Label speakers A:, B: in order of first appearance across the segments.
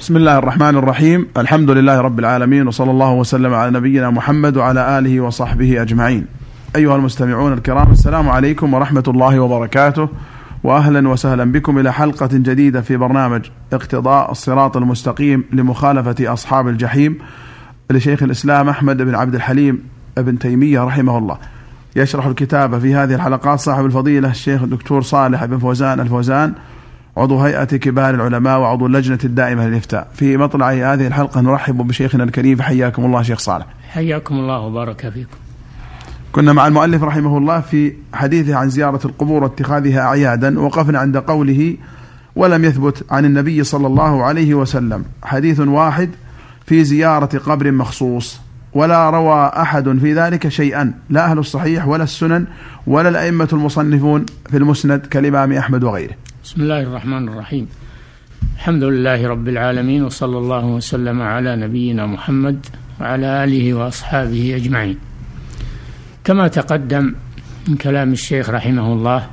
A: بسم الله الرحمن الرحيم الحمد لله رب العالمين وصلى الله وسلم على نبينا محمد وعلى آله وصحبه أجمعين أيها المستمعون الكرام السلام عليكم ورحمة الله وبركاته وأهلا وسهلا بكم إلى حلقة جديدة في برنامج اقتضاء الصراط المستقيم لمخالفة أصحاب الجحيم لشيخ الإسلام أحمد بن عبد الحليم بن تيمية رحمه الله يشرح الكتاب في هذه الحلقات صاحب الفضيلة الشيخ الدكتور صالح بن فوزان الفوزان عضو هيئة كبار العلماء وعضو اللجنة الدائمة للإفتاء. في مطلع هذه الحلقة نرحب بشيخنا الكريم فحياكم الله شيخ صالح.
B: حياكم الله وبارك فيكم.
A: كنا مع المؤلف رحمه الله في حديثه عن زيارة القبور واتخاذها أعيادا وقفنا عند قوله ولم يثبت عن النبي صلى الله عليه وسلم حديث واحد في زيارة قبر مخصوص ولا روى أحد في ذلك شيئا لا أهل الصحيح ولا السنن ولا الأئمة المصنفون في المسند كالإمام أحمد وغيره.
B: بسم الله الرحمن الرحيم. الحمد لله رب العالمين وصلى الله وسلم على نبينا محمد وعلى آله وأصحابه أجمعين. كما تقدم من كلام الشيخ رحمه الله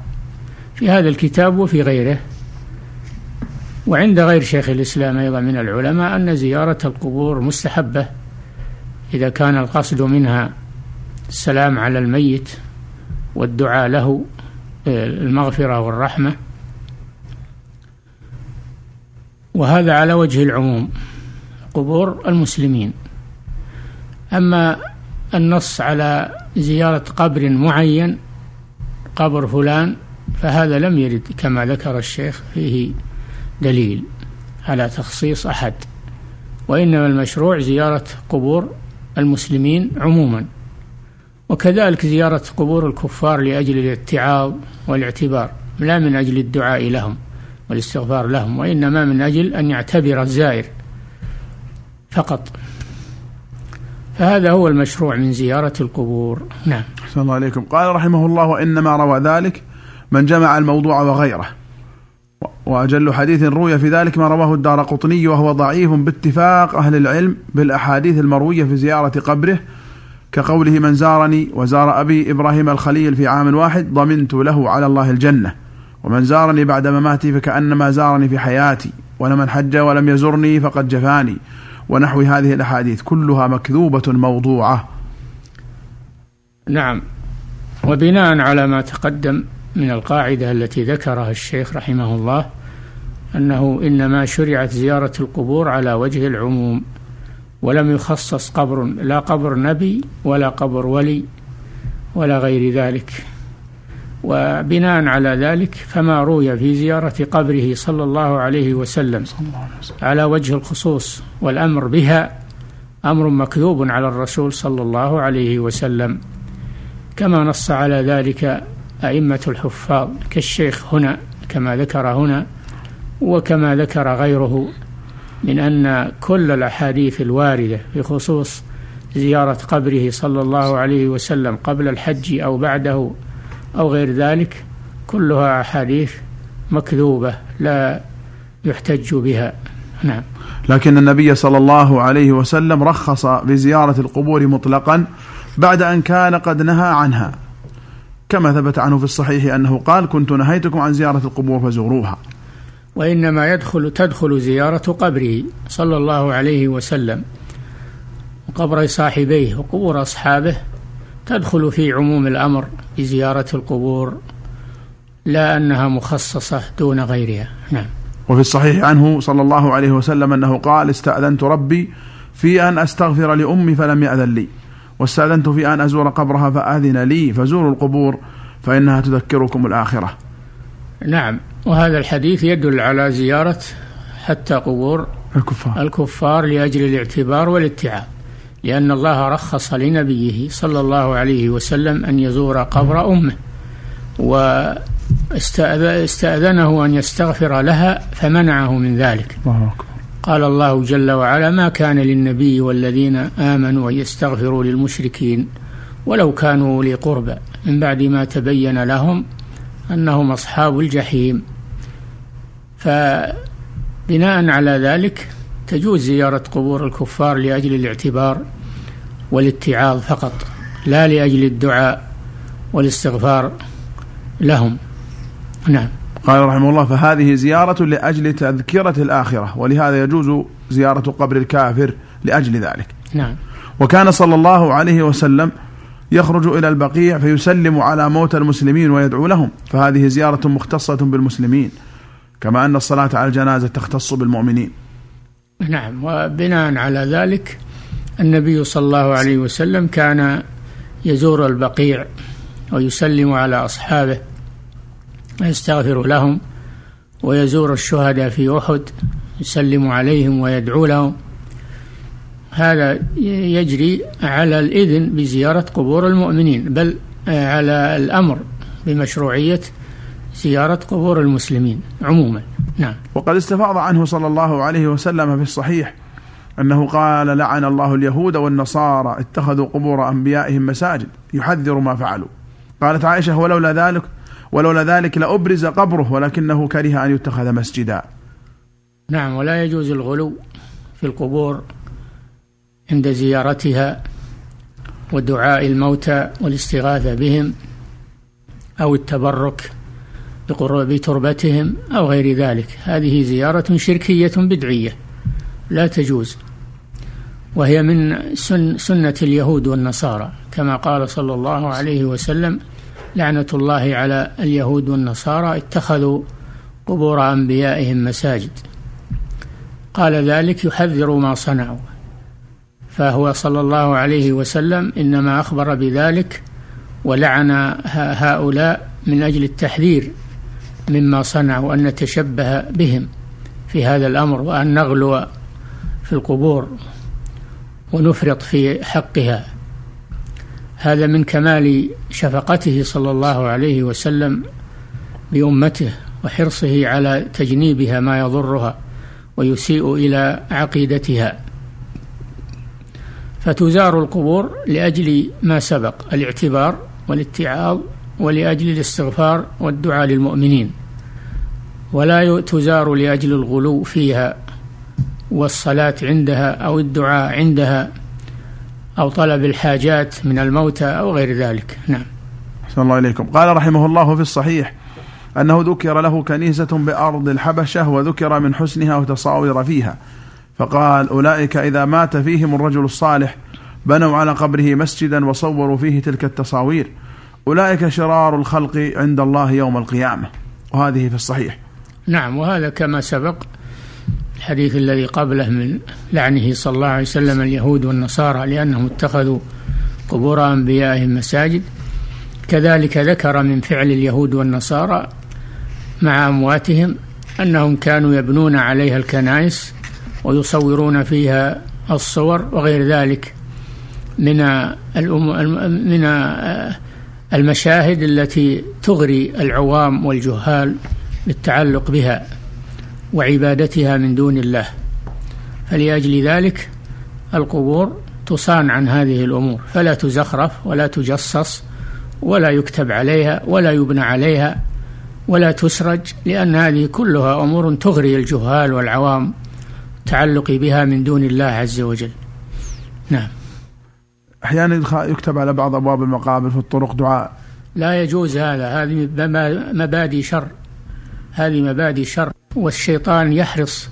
B: في هذا الكتاب وفي غيره وعند غير شيخ الإسلام أيضا من العلماء أن زيارة القبور مستحبة. إذا كان القصد منها السلام على الميت والدعاء له المغفرة والرحمة وهذا على وجه العموم قبور المسلمين. أما النص على زيارة قبر معين قبر فلان فهذا لم يرد كما ذكر الشيخ فيه دليل على تخصيص أحد. وإنما المشروع زيارة قبور المسلمين عموما. وكذلك زيارة قبور الكفار لأجل الاتعاظ والإعتبار لا من أجل الدعاء لهم. والاستغفار لهم وإنما من أجل أن يعتبر الزائر فقط. فهذا هو المشروع من زيارة القبور. نعم.
A: أحسن الله عليكم. قال رحمه الله وإنما روى ذلك من جمع الموضوع وغيره. وأجل حديث روي في ذلك ما رواه الدار قطني وهو ضعيف باتفاق أهل العلم بالأحاديث المروية في زيارة قبره كقوله من زارني وزار أبي إبراهيم الخليل في عام واحد ضمنت له على الله الجنة ومن زارني بعد مماتي فكأنما زارني في حياتي. ولمن حج ولم يزرني فقد جفاني. ونحو هذه الأحاديث كلها مكذوبة موضوعة.
B: نعم. وبناء على ما تقدم من القاعدة التي ذكرها الشيخ رحمه الله أنه إنما شرعت زيارة القبور على وجه العموم ولم يخصص قبر لا قبر نبي ولا قبر ولي ولا غير ذلك. وبناء على ذلك فما روي في زيارة قبره صلى الله عليه وسلم على وجه الخصوص والأمر بها أمر مكذوب على الرسول صلى الله عليه وسلم. كما نص على ذلك أئمة الحفاظ كالشيخ هنا كما ذكر هنا وكما ذكر غيره من أن كل الأحاديث الواردة في خصوص زيارة قبره صلى الله عليه وسلم قبل الحج أو بعده أو غير ذلك كلها أحاديث مكذوبة لا يحتج بها. نعم.
A: لكن النبي صلى الله عليه وسلم رخص بزيارة القبور مطلقا بعد أن كان قد نهى عنها. كما ثبت عنه في الصحيح أنه قال كنت نهيتكم عن زيارة القبور فزوروها.
B: وإنما يدخل تدخل زيارة قبره صلى الله عليه وسلم وقبر صاحبيه وقبور أصحابه تدخل في عموم الأمر. بزيارة القبور لا أنها مخصصة دون غيرها. نعم.
A: وفي الصحيح عنه صلى الله عليه وسلم أنه قال استأذنت ربي في أن أستغفر لأمي فلم يأذن لي واستأذنت في أن أزور قبرها فأذن لي فزوروا القبور فإنها تذكركم الآخرة.
B: نعم. وهذا الحديث يدل على زيارة حتى قبور
A: الكفار.
B: الكفار لأجل الاعتبار والاتعاظ لأن الله رخص لنبيه صلى الله عليه وسلم أن يزور قبر أمه واستأذنه أن يستغفر لها فمنعه من ذلك. قال الله جل وعلا ما كان للنبي والذين آمنوا أن يستغفروا للمشركين ولو كانوا أولي قربى. من بعد ما تبين لهم أنهم أصحاب الجحيم. فبناء على ذلك تجوز زيارة قبور الكفار لأجل الاعتبار. والاتعاظ فقط لا لأجل الدعاء والاستغفار لهم. نعم.
A: قال رحمه الله فهذه زيارة لأجل تذكرة الآخرة ولهذا يجوز زيارة قبر الكافر لأجل ذلك.
B: نعم.
A: وكان صلى الله عليه وسلم يخرج إلى البقيع فيسلم على موتى المسلمين ويدعو لهم. فهذه زيارة مختصة بالمسلمين كما أن الصلاة على الجنازة تختص بالمؤمنين.
B: نعم. وبناء على ذلك النبي صلى الله عليه وسلم كان يزور البقيع ويسلم على أصحابه ويستغفر لهم ويزور الشهداء في أحد يسلم عليهم ويدعو لهم. هذا يجري على الإذن بزيارة قبور المؤمنين بل على الأمر بمشروعية زيارة قبور المسلمين عموما. نعم.
A: وقد استفاض عنه صلى الله عليه وسلم في الصحيح أنه قال لعن الله اليهود والنصارى اتخذوا قبور أنبيائهم مساجد يحذر ما فعلوا. قالت عائشة ولولا ذلك ولولا ذلك لأبرز قبره ولكنه كره أن يتخذ مسجدا.
B: نعم ولا يجوز الغلو في القبور عند زيارتها ودعاء الموتى والاستغاثة بهم أو التبرك بتربتهم أو غير ذلك. هذه زيارة شركية بدعية لا تجوز. وهي من سن سنة اليهود والنصارى. كما قال صلى الله عليه وسلم لعنة الله على اليهود والنصارى اتخذوا قبور أنبيائهم مساجد. قال ذلك يحذر ما صنعوا. فهو صلى الله عليه وسلم إنما أخبر بذلك ولعن هؤلاء من أجل التحذير مما صنعوا أن نتشبه بهم في هذا الأمر وأن نغلو في القبور. ونفرط في حقها. هذا من كمال شفقته صلى الله عليه وسلم بأمته وحرصه على تجنيبها ما يضرها ويسيء إلى عقيدتها. فتزار القبور لأجل ما سبق الاعتبار والاتعاظ ولأجل الاستغفار والدعاء للمؤمنين. ولا تزار لأجل الغلو فيها والصلاة عندها أو الدعاء عندها أو طلب الحاجات من الموتى أو غير ذلك. نعم.
A: صلى الله عليكم قال رحمه الله في الصحيح أنه ذكر له كنيسة بأرض الحبشة وذكر من حسنها وتصاور فيها. فقال أولئك إذا مات فيهم الرجل الصالح بنوا على قبره مسجدا وصوروا فيه تلك التصاوير. أولئك شرار الخلق عند الله يوم القيامة. وهذه في الصحيح.
B: نعم وهذا كما سبق الحديث الذي قبله من لعنه صلى الله عليه وسلم اليهود والنصارى لأنهم اتخذوا قبور أنبيائهم مساجد. كذلك ذكر من فعل اليهود والنصارى مع أمواتهم أنهم كانوا يبنون عليها الكنائس ويصورون فيها الصور وغير ذلك من من المشاهد التي تغري العوام والجهال بالتعلق بها. وعبادتها من دون الله. فلأجل ذلك القبور تصان عن هذه الأمور. فلا تزخرف ولا تجصص ولا يكتب عليها ولا يبنى عليها ولا تسرج لأن هذه كلها أمور تغري الجهال والعوام التعلق بها من دون الله عز وجل. نعم.
A: أحيانا يكتب على بعض أبواب المقابر في الطرق دعاء.
B: لا يجوز هذا. هذه مبادئ شر. هذه مبادئ شر. والشيطان يحرص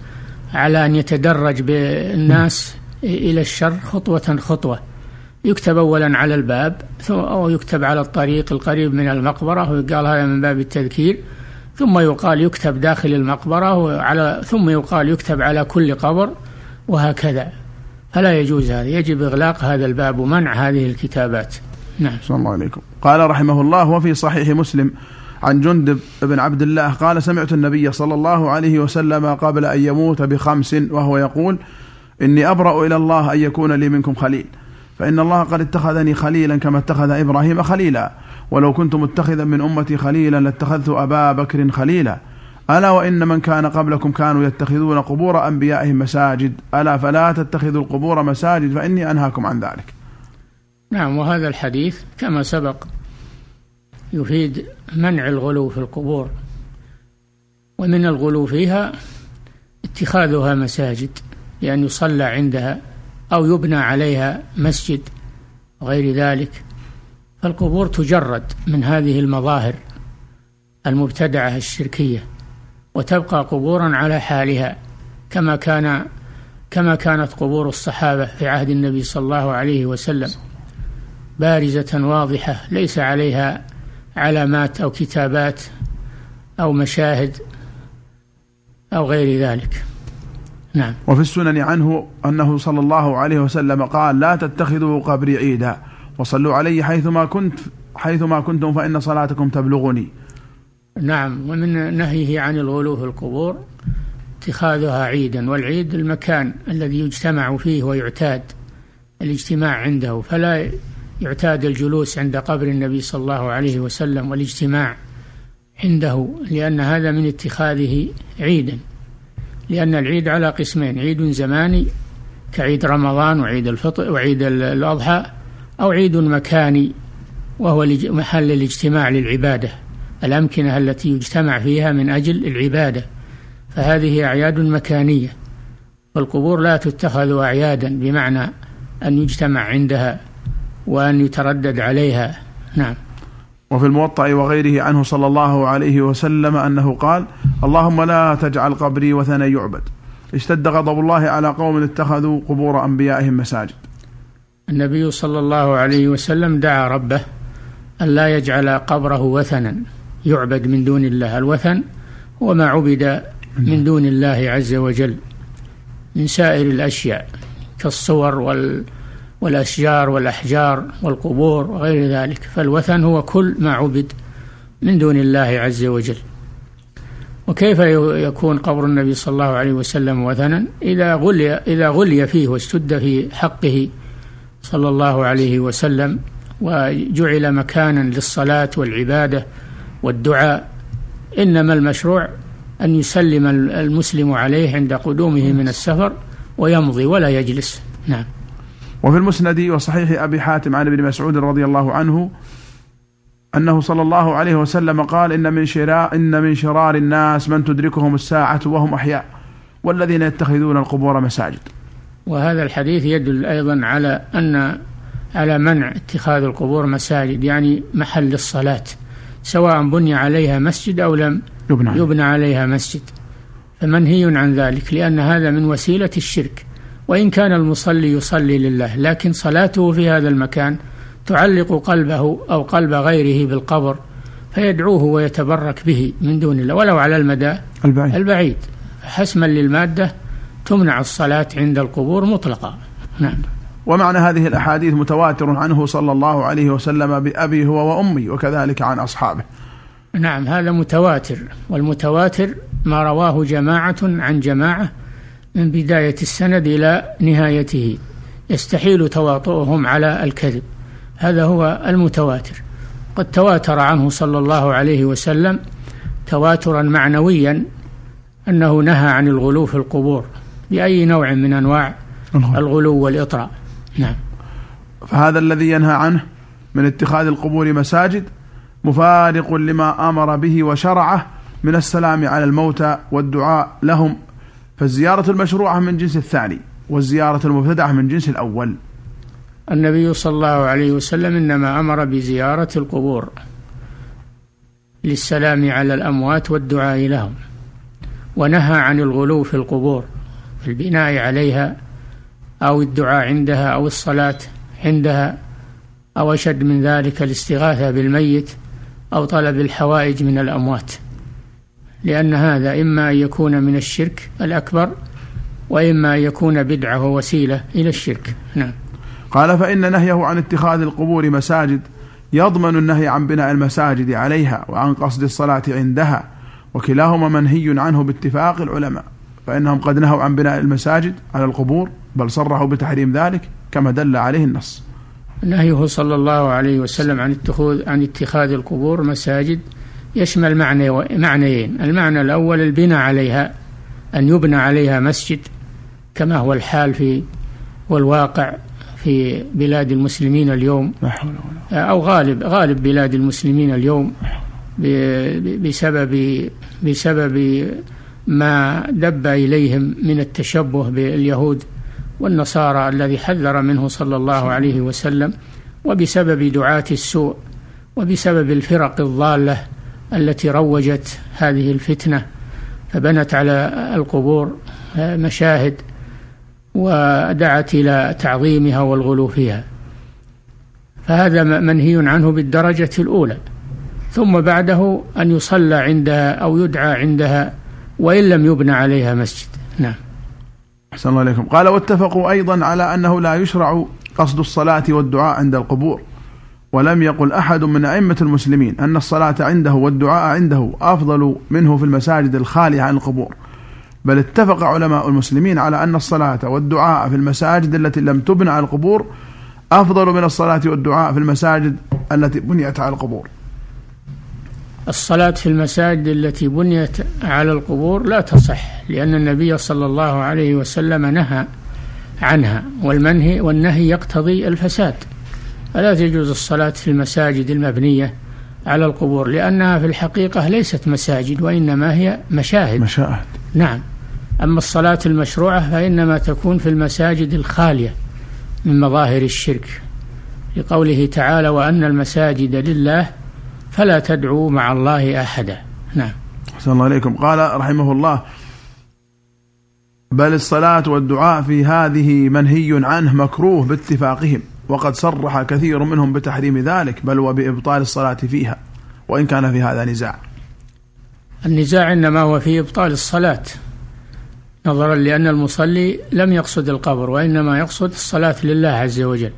B: على أن يتدرج بالناس إلى الشر خطوة خطوة. يكتب أولا على الباب أو يكتب على الطريق القريب من المقبرة ويقال هذا من باب التذكير. ثم يقال يكتب داخل المقبرة وعلى ثم يقال يكتب على كل قبر وهكذا. فلا يجوز هذا يجب إغلاق هذا الباب ومنع هذه الكتابات. نعم.
A: صلى الله عليكم. قال رحمه الله وفي صحيح مسلم عن جندب بن عبد الله قال سمعت النبي صلى الله عليه وسلم قبل أن يموت بخمس وهو يقول إني أبرأ إلى الله أن يكون لي منكم خليل. فإن الله قد اتخذني خليلا كما اتخذ إبراهيم خليلا. ولو كنت متخذا من أمتي خليلا لاتخذت أبا بكر خليلا. ألا وإن من كان قبلكم كانوا يتخذون قبور أنبيائهم مساجد. ألا فلا تتخذوا القبور مساجد فإني أنهاكم عن ذلك.
B: نعم وهذا الحديث كما سبق يفيد منع الغلو في القبور. ومن الغلو فيها اتخاذها مساجد لأن يصلى عندها أو يبنى عليها مسجد وغير ذلك. فالقبور تجرد من هذه المظاهر المبتدعة الشركية وتبقى قبورا على حالها كما كان كما كانت قبور الصحابة في عهد النبي صلى الله عليه وسلم بارزة واضحة ليس عليها علامات أو كتابات أو مشاهد أو غير ذلك. نعم.
A: وفي السنن عنه أنه صلى الله عليه وسلم قال لا تتخذوا قبري عيدا وصلوا علي حيثما كنت حيثما كنتم فإن صلاتكم تبلغني.
B: نعم. ومن نهيه عن الغلو في القبور اتخاذها عيدا والعيد المكان الذي يجتمع فيه ويعتاد الاجتماع عنده. فلا يعتاد الجلوس عند قبر النبي صلى الله عليه وسلم والاجتماع عنده لأن هذا من اتخاذه عيدا. لأن العيد على قسمين عيد زماني كعيد رمضان وعيد الفطر وعيد الأضحى أو عيد مكاني وهو محل الاجتماع للعبادة. الأمكنة التي يجتمع فيها من أجل العبادة. فهذه أعياد مكانية. والقبور لا تتخذ أعيادا بمعنى أن يجتمع عندها وأن يتردد عليها. نعم.
A: وفي الموطأ وغيره عنه صلى الله عليه وسلم أنه قال اللهم لا تجعل قبري وثنا يعبد. اشتد غضب الله على قوم اتخذوا قبور أنبيائهم مساجد.
B: النبي صلى الله عليه وسلم دعا ربه أن لا يجعل قبره وثنا يعبد من دون الله. الوثن هو ما عبد من دون الله عز وجل من سائر الأشياء كالصور وال والأشجار والأحجار والقبور وغير ذلك فالوثن هو كل ما عبد من دون الله عز وجل. وكيف يكون قبر النبي صلى الله عليه وسلم وثنا؟ إذا غلي إذا غلي فيه واشتد في حقه صلى الله عليه وسلم وجعل مكانا للصلاة والعبادة والدعاء إنما المشروع أن يسلم المسلم عليه عند قدومه من السفر ويمضي ولا يجلس. نعم.
A: وفي المسند وصحيح أبي حاتم عن ابن مسعود رضي الله عنه أنه صلى الله عليه وسلم قال إن من شراء إن من شرار الناس من تدركهم الساعة وهم أحياء والذين يتخذون القبور مساجد.
B: وهذا الحديث يدل أيضا على أن على منع اتخاذ القبور مساجد يعني محل الصلاة سواء بني عليها مسجد أو لم يبنى, يبنى عليها مسجد. فمنهي عن ذلك لأن هذا من وسيلة الشرك. وإن كان المصلي يصلي لله لكن صلاته في هذا المكان تعلق قلبه أو قلب غيره بالقبر فيدعوه ويتبرك به من دون الله ولو على المدى البعيد, البعيد. حسما للمادة تمنع الصلاة عند القبور مطلقا. نعم.
A: ومعنى هذه الأحاديث متواتر عنه صلى الله عليه وسلم بأبي هو وأمي وكذلك عن أصحابه.
B: نعم هذا متواتر والمتواتر ما رواه جماعة عن جماعة من بداية السند إلى نهايته. يستحيل تواطؤهم على الكذب. هذا هو المتواتر. قد تواتر عنه صلى الله عليه وسلم تواترا معنويا أنه نهى عن الغلو في القبور بأي نوع من أنواع الغلو. والإطراء. نعم.
A: فهذا الذي ينهى عنه من اتخاذ القبور مساجد مفارق لما أمر به وشرعه من السلام على الموتى والدعاء لهم فالزيارة المشروعة من جنس الثاني والزيارة المبتدعة من جنس الأول.
B: النبي صلى الله عليه وسلم إنما أمر بزيارة القبور للسلام على الأموات والدعاء لهم ونهى عن الغلو في القبور في البناء عليها أو الدعاء عندها أو الصلاة عندها أو أشد من ذلك الاستغاثة بالميت أو طلب الحوائج من الأموات. لأن هذا إما أن يكون من الشرك الأكبر وإما أن يكون بدعة ووسيلة إلى الشرك. نعم.
A: قال فإن نهيه عن اتخاذ القبور مساجد يضمن النهي عن بناء المساجد عليها وعن قصد الصلاة عندها وكلاهما منهي عنه باتفاق العلماء فإنهم قد نهوا عن بناء المساجد على القبور بل صرحوا بتحريم ذلك كما دل عليه النص.
B: نهيه صلى الله عليه وسلم عن اتخاذ عن اتخاذ القبور مساجد يشمل معنى معنيين. المعنى الأول البناء عليها أن يبنى عليها مسجد كما هو الحال في والواقع في بلاد المسلمين اليوم. أو غالب غالب بلاد المسلمين اليوم بسبب بسبب ما دب إليهم من التشبه باليهود والنصارى الذي حذر منه صلى الله عليه وسلم وبسبب دعاة السوء وبسبب الفرق الضالة التي روجت هذه الفتنة فبنت على القبور مشاهد ودعت إلى تعظيمها والغلو فيها. فهذا منهي عنه بالدرجة الأولى. ثم بعده أن يصلى عندها أو يدعى عندها وإن لم يبنى عليها مسجد. نعم.
A: أحسن الله عليكم قال واتفقوا أيضا على أنه لا يشرع قصد الصلاة والدعاء عند القبور. ولم يقل أحد من أئمة المسلمين أن الصلاة عنده والدعاء عنده أفضل منه في المساجد الخالية عن القبور. بل اتفق علماء المسلمين على أن الصلاة والدعاء في المساجد التي لم تبنى على القبور أفضل من الصلاة والدعاء في المساجد التي بنيت على القبور.
B: الصلاة في المساجد التي بنيت على القبور لا تصح لأن النبي صلى الله عليه وسلم نهى عنها والمنهي والنهي يقتضي الفساد. فلا تجوز الصلاة في المساجد المبنية على القبور لأنها في الحقيقة ليست مساجد وإنما هي مشاهد.
A: مشاهد.
B: نعم. أما الصلاة المشروعة فإنما تكون في المساجد الخالية من مظاهر الشرك لقوله تعالى وأن المساجد لله فلا تدعوا مع الله أحدا نعم.
A: أحسن الله عليكم قال رحمه الله بل الصلاة والدعاء في هذه منهي عنه مكروه باتفاقهم وقد صرح كثير منهم بتحريم ذلك بل وبإبطال الصلاة فيها وإن كان في هذا نزاع.
B: النزاع إنما هو في إبطال الصلاة نظرا لأن المصلي لم يقصد القبر وإنما يقصد الصلاة لله عز وجل.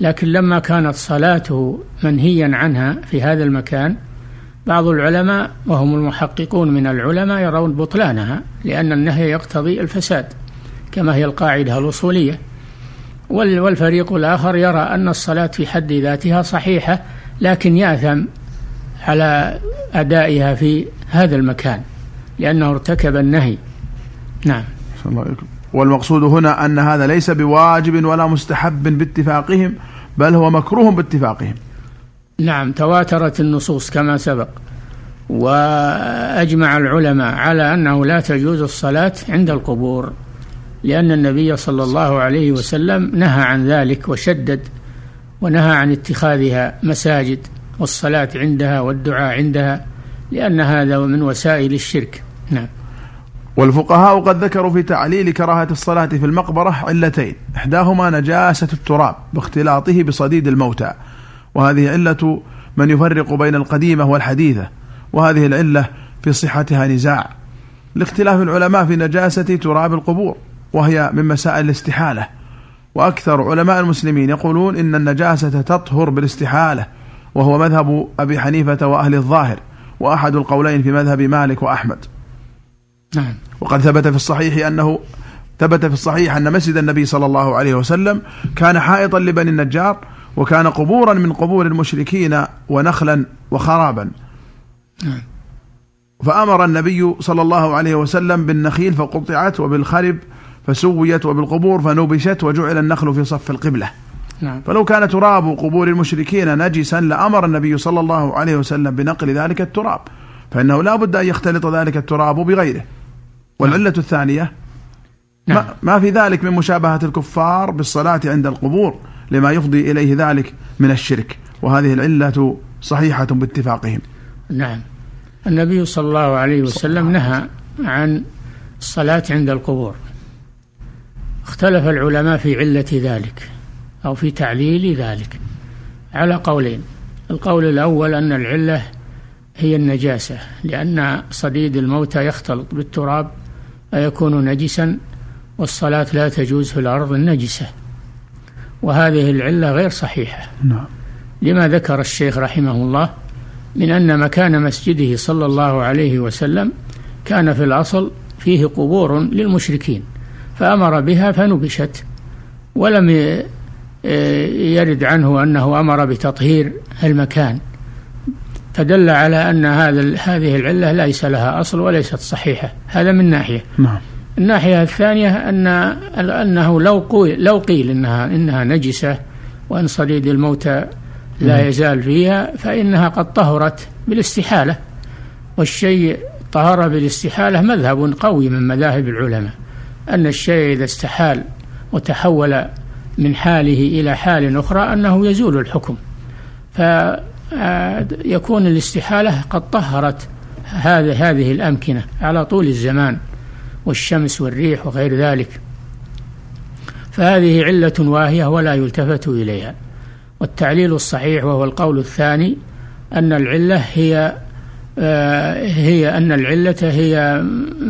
B: لكن لما كانت صلاته منهيا عنها في هذا المكان بعض العلماء وهم المحققون من العلماء يرون بطلانها لأن النهي يقتضي الفساد كما هي القاعدة الأصولية. والفريق الآخر يرى أن الصلاة في حد ذاتها صحيحة لكن يأثم على أدائها في هذا المكان لأنه ارتكب النهي. نعم.
A: الله عليكم والمقصود هنا أن هذا ليس بواجب ولا مستحب باتفاقهم بل هو مكروه باتفاقهم.
B: نعم تواترت النصوص كما سبق وأجمع العلماء على أنه لا تجوز الصلاة عند القبور. لأن النبي صلى الله عليه وسلم نهى عن ذلك وشدد ونهى عن اتخاذها مساجد والصلاة عندها والدعاء عندها لأن هذا من وسائل الشرك. نعم.
A: والفقهاء قد ذكروا في تعليل كراهة الصلاة في المقبرة علتين إحداهما نجاسة التراب باختلاطه بصديد الموتى وهذه علة من يفرق بين القديمة والحديثة وهذه العلة في صحتها نزاع. لاختلاف العلماء في نجاسة تراب القبور. وهي من مسائل الاستحالة. وأكثر علماء المسلمين يقولون إن النجاسة تطهر بالاستحالة وهو مذهب أبي حنيفة وأهل الظاهر وأحد القولين في مذهب مالك وأحمد.
B: نعم.
A: وقد ثبت في الصحيح أنه ثبت في الصحيح أن مسجد النبي صلى الله عليه وسلم كان حائطا لبني النجار وكان قبورا من قبور المشركين ونخلا وخرابا.
B: نعم.
A: فأمر النبي صلى الله عليه وسلم بالنخيل فقطعت وبالخرب فسويت وبالقبور فنبشت وجعل النخل في صف القبلة.
B: نعم.
A: فلو كان تراب قبور المشركين نجسا لأمر النبي صلى الله عليه وسلم بنقل ذلك التراب فإنه لا بد أن يختلط ذلك التراب بغيره. والعلة الثانية
B: نعم.
A: ما, ما في ذلك من مشابهة الكفار بالصلاة عند القبور لما يفضي إليه ذلك من الشرك وهذه العلة صحيحة باتفاقهم.
B: نعم. النبي صلى الله عليه وسلم نهى عن الصلاة عند القبور. اختلف العلماء في علة ذلك أو في تعليل ذلك. على قولين القول الأول أن العلة هي النجاسة لأن صديد الموتى يختلط بالتراب فيكون نجسا؟ والصلاة لا تجوز في الأرض النجسة. وهذه العلة غير صحيحة.
A: نعم.
B: لما ذكر الشيخ رحمه الله من أن مكان مسجده صلى الله عليه وسلم كان في الأصل فيه قبور للمشركين. فأمر بها فنبشت ولم يرد عنه أنه أمر بتطهير المكان. فدل على أن هذا هذه العلة ليس لها أصل وليست صحيحة. هذا من ناحية.
A: نعم.
B: الناحية الثانية أن أنه لو قيل لو قيل إنها إنها نجسة وأن صديد الموتى لا يزال فيها فإنها قد طهرت بالاستحالة. والشيء طهر بالاستحالة مذهب قوي من مذاهب العلماء. أن الشيء إذا استحال وتحول من حاله إلى حال أخرى أنه يزول الحكم. آه، يكون الاستحالة قد طهرت هذه الأمكنة على طول الزمان والشمس والريح وغير ذلك. فهذه علة واهية ولا يلتفت إليها. والتعليل الصحيح وهو القول الثاني أن العلة هي آه، هي أن العلة هي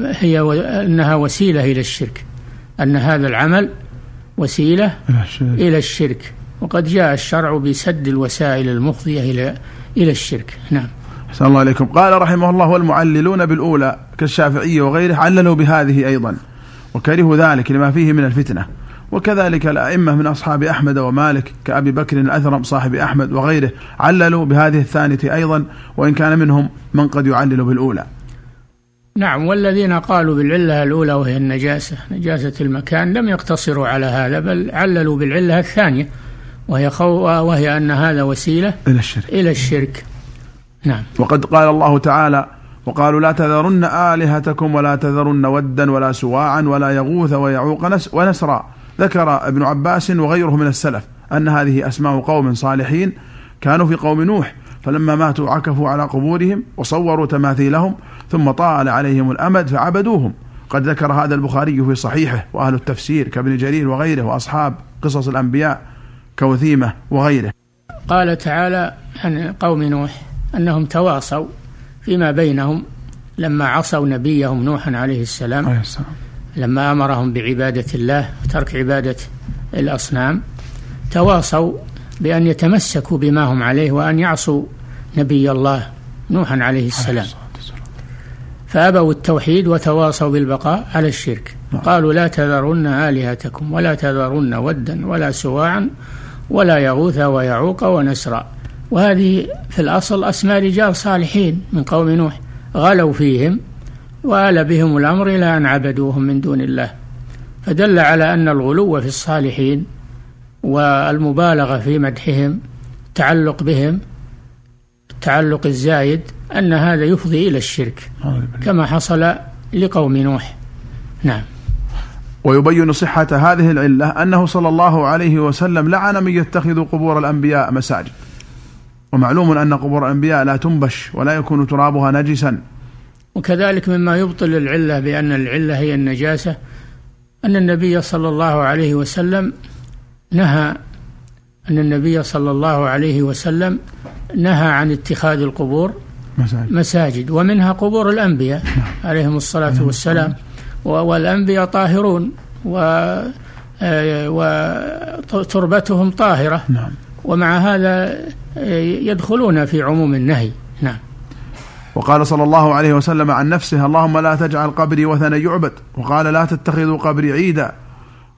B: هي أنها وسيلة إلى الشرك. أن هذا العمل وسيلة إلى الشرك. وقد جاء الشرع بسد الوسائل المفضية إلى إلى الشرك. نعم.
A: أحسن الله عليكم. قال رحمه الله والمعللون بالأولى كالشافعية وغيره عللوا بهذه أيضا وكرهوا ذلك لما فيه من الفتنة. وكذلك الأئمة من أصحاب أحمد ومالك كأبي بكر الأثرم صاحب أحمد وغيره عللوا بهذه الثانية أيضا وإن كان منهم من قد يعلل بالأولى.
B: نعم والذين قالوا بالعلة الأولى وهي النجاسة نجاسة المكان لم يقتصروا على هذا بل عللوا بالعلة الثانية وهي خو وهي أن هذا وسيلة
A: إلى الشرك.
B: إلى الشرك. نعم.
A: وقد قال الله تعالى وقالوا لا تذرن آلهتكم ولا تذرن ودا ولا سواعا ولا يغوث ويعوق ونسرا. ذكر ابن عباس وغيره من السلف أن هذه أسماء قوم صالحين كانوا في قوم نوح فلما ماتوا عكفوا على قبورهم وصوروا تماثيلهم ثم طال عليهم الأمد فعبدوهم. قد ذكر هذا البخاري في صحيحه وأهل التفسير كابن جرير وغيره وأصحاب قصص الأنبياء كوثيمة وغيره.
B: قال تعالى عن قوم نوح أنهم تواصوا فيما بينهم لما عصوا نبيهم نوحا عليه السلام, عليه السلام. لما أمرهم بعبادة الله وترك عبادة الأصنام تواصوا بأن يتمسكوا بما هم عليه وأن يعصوا نبي الله نوحا عليه السلام. فأبوا التوحيد وتواصوا بالبقاء على الشرك. نعم. قالوا لا تذرن آلهتكم ولا تذرن ودا ولا سواعا ولا يغوث ويعوق ونسرا. وهذه في الأصل أسماء رجال صالحين من قوم نوح غلوا فيهم وآل بهم الأمر إلى أن عبدوهم من دون الله. فدل على أن الغلو في الصالحين والمبالغة في مدحهم التعلق بهم التعلق الزايد أن هذا يفضي إلى الشرك. كما حصل لقوم نوح. نعم.
A: ويبين صحة هذه العلة أنه صلى الله عليه وسلم لعن من يتخذ قبور الأنبياء مساجد. ومعلوم أن قبور الأنبياء لا تنبش ولا يكون ترابها نجسا.
B: وكذلك مما يبطل العلة بأن العلة هي النجاسة أن النبي صلى الله عليه وسلم نهى أن النبي صلى الله عليه وسلم نهى عن اتخاذ القبور مساجد, مساجد ومنها قبور الأنبياء عليهم الصلاة والسلام. والأنبياء طاهرون و آه، وتربتهم طاهرة. نعم. ومع هذا آه، يدخلون في عموم النهي. نعم.
A: وقال صلى الله عليه وسلم عن نفسه اللهم لا تجعل قبري وثنا يعبد. وقال لا تتخذوا قبري عيدا.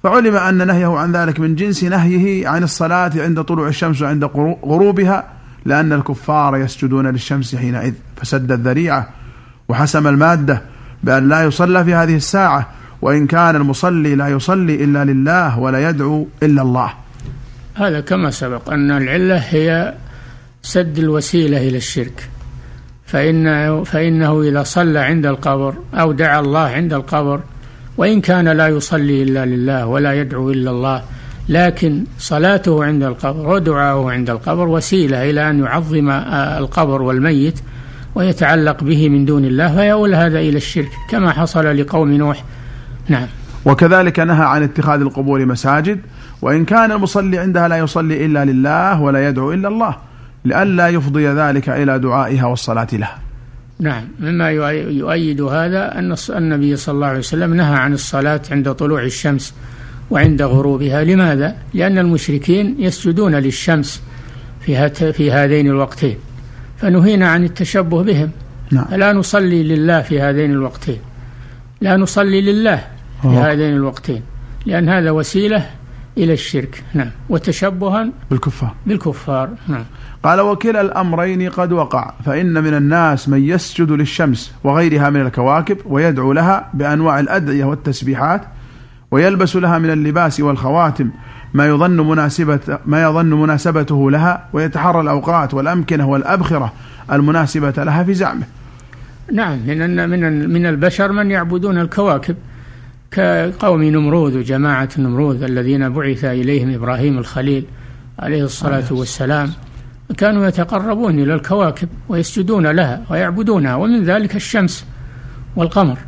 A: فعلم أن نهيه عن ذلك من جنس نهيه عن الصلاة عند طلوع الشمس وعند غروبها لأن الكفار يسجدون للشمس حينئذ. فسد الذريعة وحسم المادة بأن لا يصلى في هذه الساعة وإن كان المصلي لا يصلي إلا لله ولا يدعو إلا الله.
B: هذا كما سبق أن العلة هي سد الوسيلة إلى الشرك. فإنه, فإنه إذا صلى عند القبر أو دعا الله عند القبر وإن كان لا يصلي إلا لله ولا يدعو إلا الله لكن صلاته عند القبر ودعاؤه عند القبر وسيلة إلى أن يعظم القبر والميت ويتعلق به من دون الله فيؤول هذا إلى الشرك كما حصل لقوم نوح. نعم.
A: وكذلك نهى عن اتخاذ القبور مساجد وإن كان المصلي عندها لا يصلي إلا لله ولا يدعو إلا الله. لئلا يفضي ذلك إلى دعائها والصلاة لها
B: نعم مما يؤيد هذا أن النبي صلى الله عليه وسلم نهى عن الصلاة عند طلوع الشمس وعند غروبها لماذا؟ لأن المشركين يسجدون للشمس في, في هذين الوقتين فنهينا عن التشبه بهم نعم. فلا نصلي لله في هذين الوقتين لا نصلي لله في أوه. هذين الوقتين لأن هذا وسيلة إلى الشرك. نعم. وتشبها
A: بالكفار.
B: بالكفار. نعم.
A: قال وكلا الأمرين قد وقع فإن من الناس من يسجد للشمس وغيرها من الكواكب ويدعو لها بأنواع الأدعية والتسبيحات ويلبس لها من اللباس والخواتم ما يظن مناسبة ما يظن مناسبته لها ويتحرى الأوقات والأمكنة والأبخرة المناسبة لها في زعمه.
B: نعم. من من من البشر من يعبدون الكواكب. كقوم نمرود وجماعة نمرود الذين بعث إليهم إبراهيم الخليل عليه الصلاة والسلام. كانوا يتقربون إلى الكواكب ويسجدون لها ويعبدونها ومن ذلك الشمس والقمر.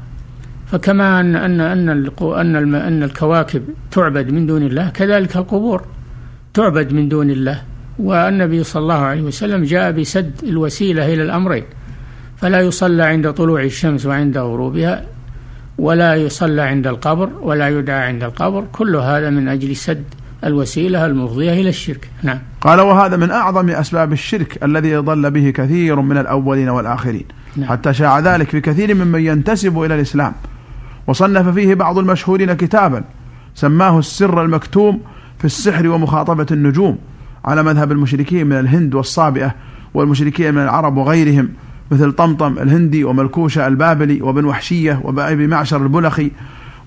B: فكما أن أن أن أن أن الكواكب تعبد من دون الله كذلك القبور تعبد من دون الله. والنبي صلى الله عليه وسلم جاء بسد الوسيلة إلى الأمرين. فلا يصلى عند طلوع الشمس وعند غروبها ولا يصلى عند القبر ولا يدعى عند القبر. كل هذا من أجل سد الوسيلة المفضية إلى الشرك. نعم.
A: قال وهذا من أعظم أسباب الشرك الذي ضل به كثير من الأولين والآخرين. نعم. حتى شاع ذلك في كثير ممن ينتسب إلى الإسلام. وصنف فيه بعض المشهورين كتابا سماه السر المكتوم في السحر ومخاطبة النجوم على مذهب المشركين من الهند والصابئة والمشركين من العرب وغيرهم. مثل طمطم الهندي وملكوشة البابلي وبن وحشية وأبي معشر البلخي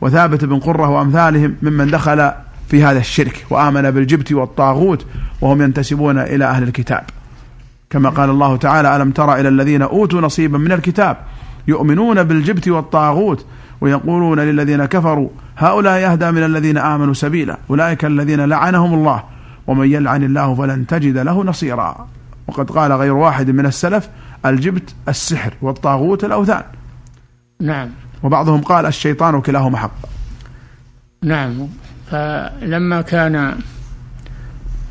A: وثابت بن قرة وأمثالهم ممن دخل في هذا الشرك وآمن بالجبت والطاغوت وهم ينتسبون إلى أهل الكتاب. كما قال الله تعالى ألم تر إلى الذين أوتوا نصيبا من الكتاب يؤمنون بالجبت والطاغوت ويقولون للذين كفروا هؤلاء يهدى من الذين آمنوا سبيلا أولئك الذين لعنهم الله ومن يلعن الله فلن تجد له نصيرا. وقد قال غير واحد من السلف الجبت السحر والطاغوت الأوثان.
B: نعم.
A: وبعضهم قال الشيطان كلاهما حق.
B: نعم. فلما كان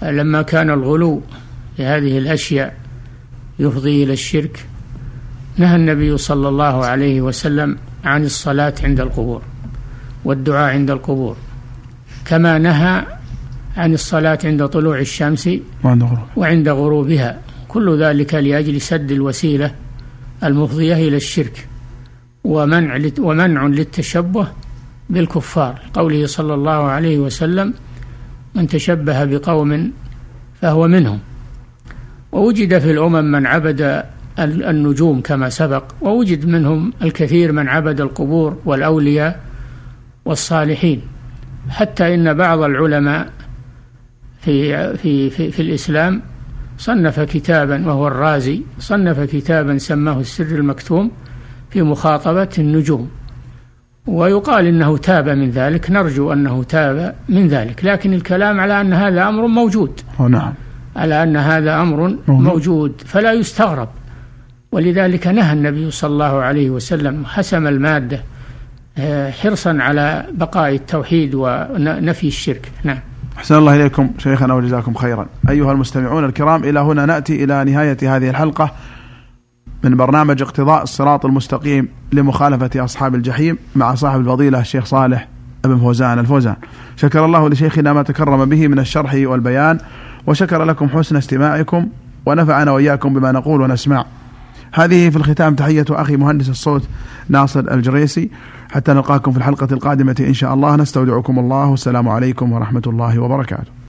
B: لما كان الغلو في هذه الأشياء يفضي إلى الشرك نهى النبي صلى الله عليه وسلم عن الصلاة عند القبور والدعاء عند القبور كما نهى عن الصلاة عند طلوع الشمس وعند غروبها. كل ذلك لأجل سد الوسيلة المفضية إلى الشرك ومنع ومنع للتشبه بالكفار. قوله صلى الله عليه وسلم من تشبه بقوم فهو منهم. ووجد في الأمم من عبد النجوم كما سبق ووجد منهم الكثير من عبد القبور والأولياء والصالحين. حتى إن بعض العلماء في في في, في الإسلام صنف كتابا وهو الرازي صنف كتابا سماه السر المكتوم في مخاطبة النجوم. ويقال إنه تاب من ذلك نرجو أنه تاب من ذلك لكن الكلام على أن هذا أمر موجود.
A: نعم.
B: على أن هذا أمر موجود فلا يستغرب. ولذلك نهى النبي صلى الله عليه وسلم حسم المادة آه، حرصا على بقاء التوحيد ونفي الشرك. نعم.
A: أحسن الله إليكم شيخنا وجزاكم خيرا. أيها المستمعون الكرام إلى هنا نأتي إلى نهاية هذه الحلقة من برنامج اقتضاء الصراط المستقيم لمخالفة أصحاب الجحيم مع صاحب الفضيلة الشيخ صالح بن فوزان الفوزان. شكر الله لشيخنا ما تكرم به من الشرح والبيان وشكر لكم حسن استماعكم ونفعنا وإياكم بما نقول ونسمع. هذه في الختام تحية أخي مهندس الصوت ناصر الجريسي. حتى نلقاكم في الحلقة القادمة إن شاء الله. نستودعكم الله. والسلام عليكم ورحمة الله وبركاته.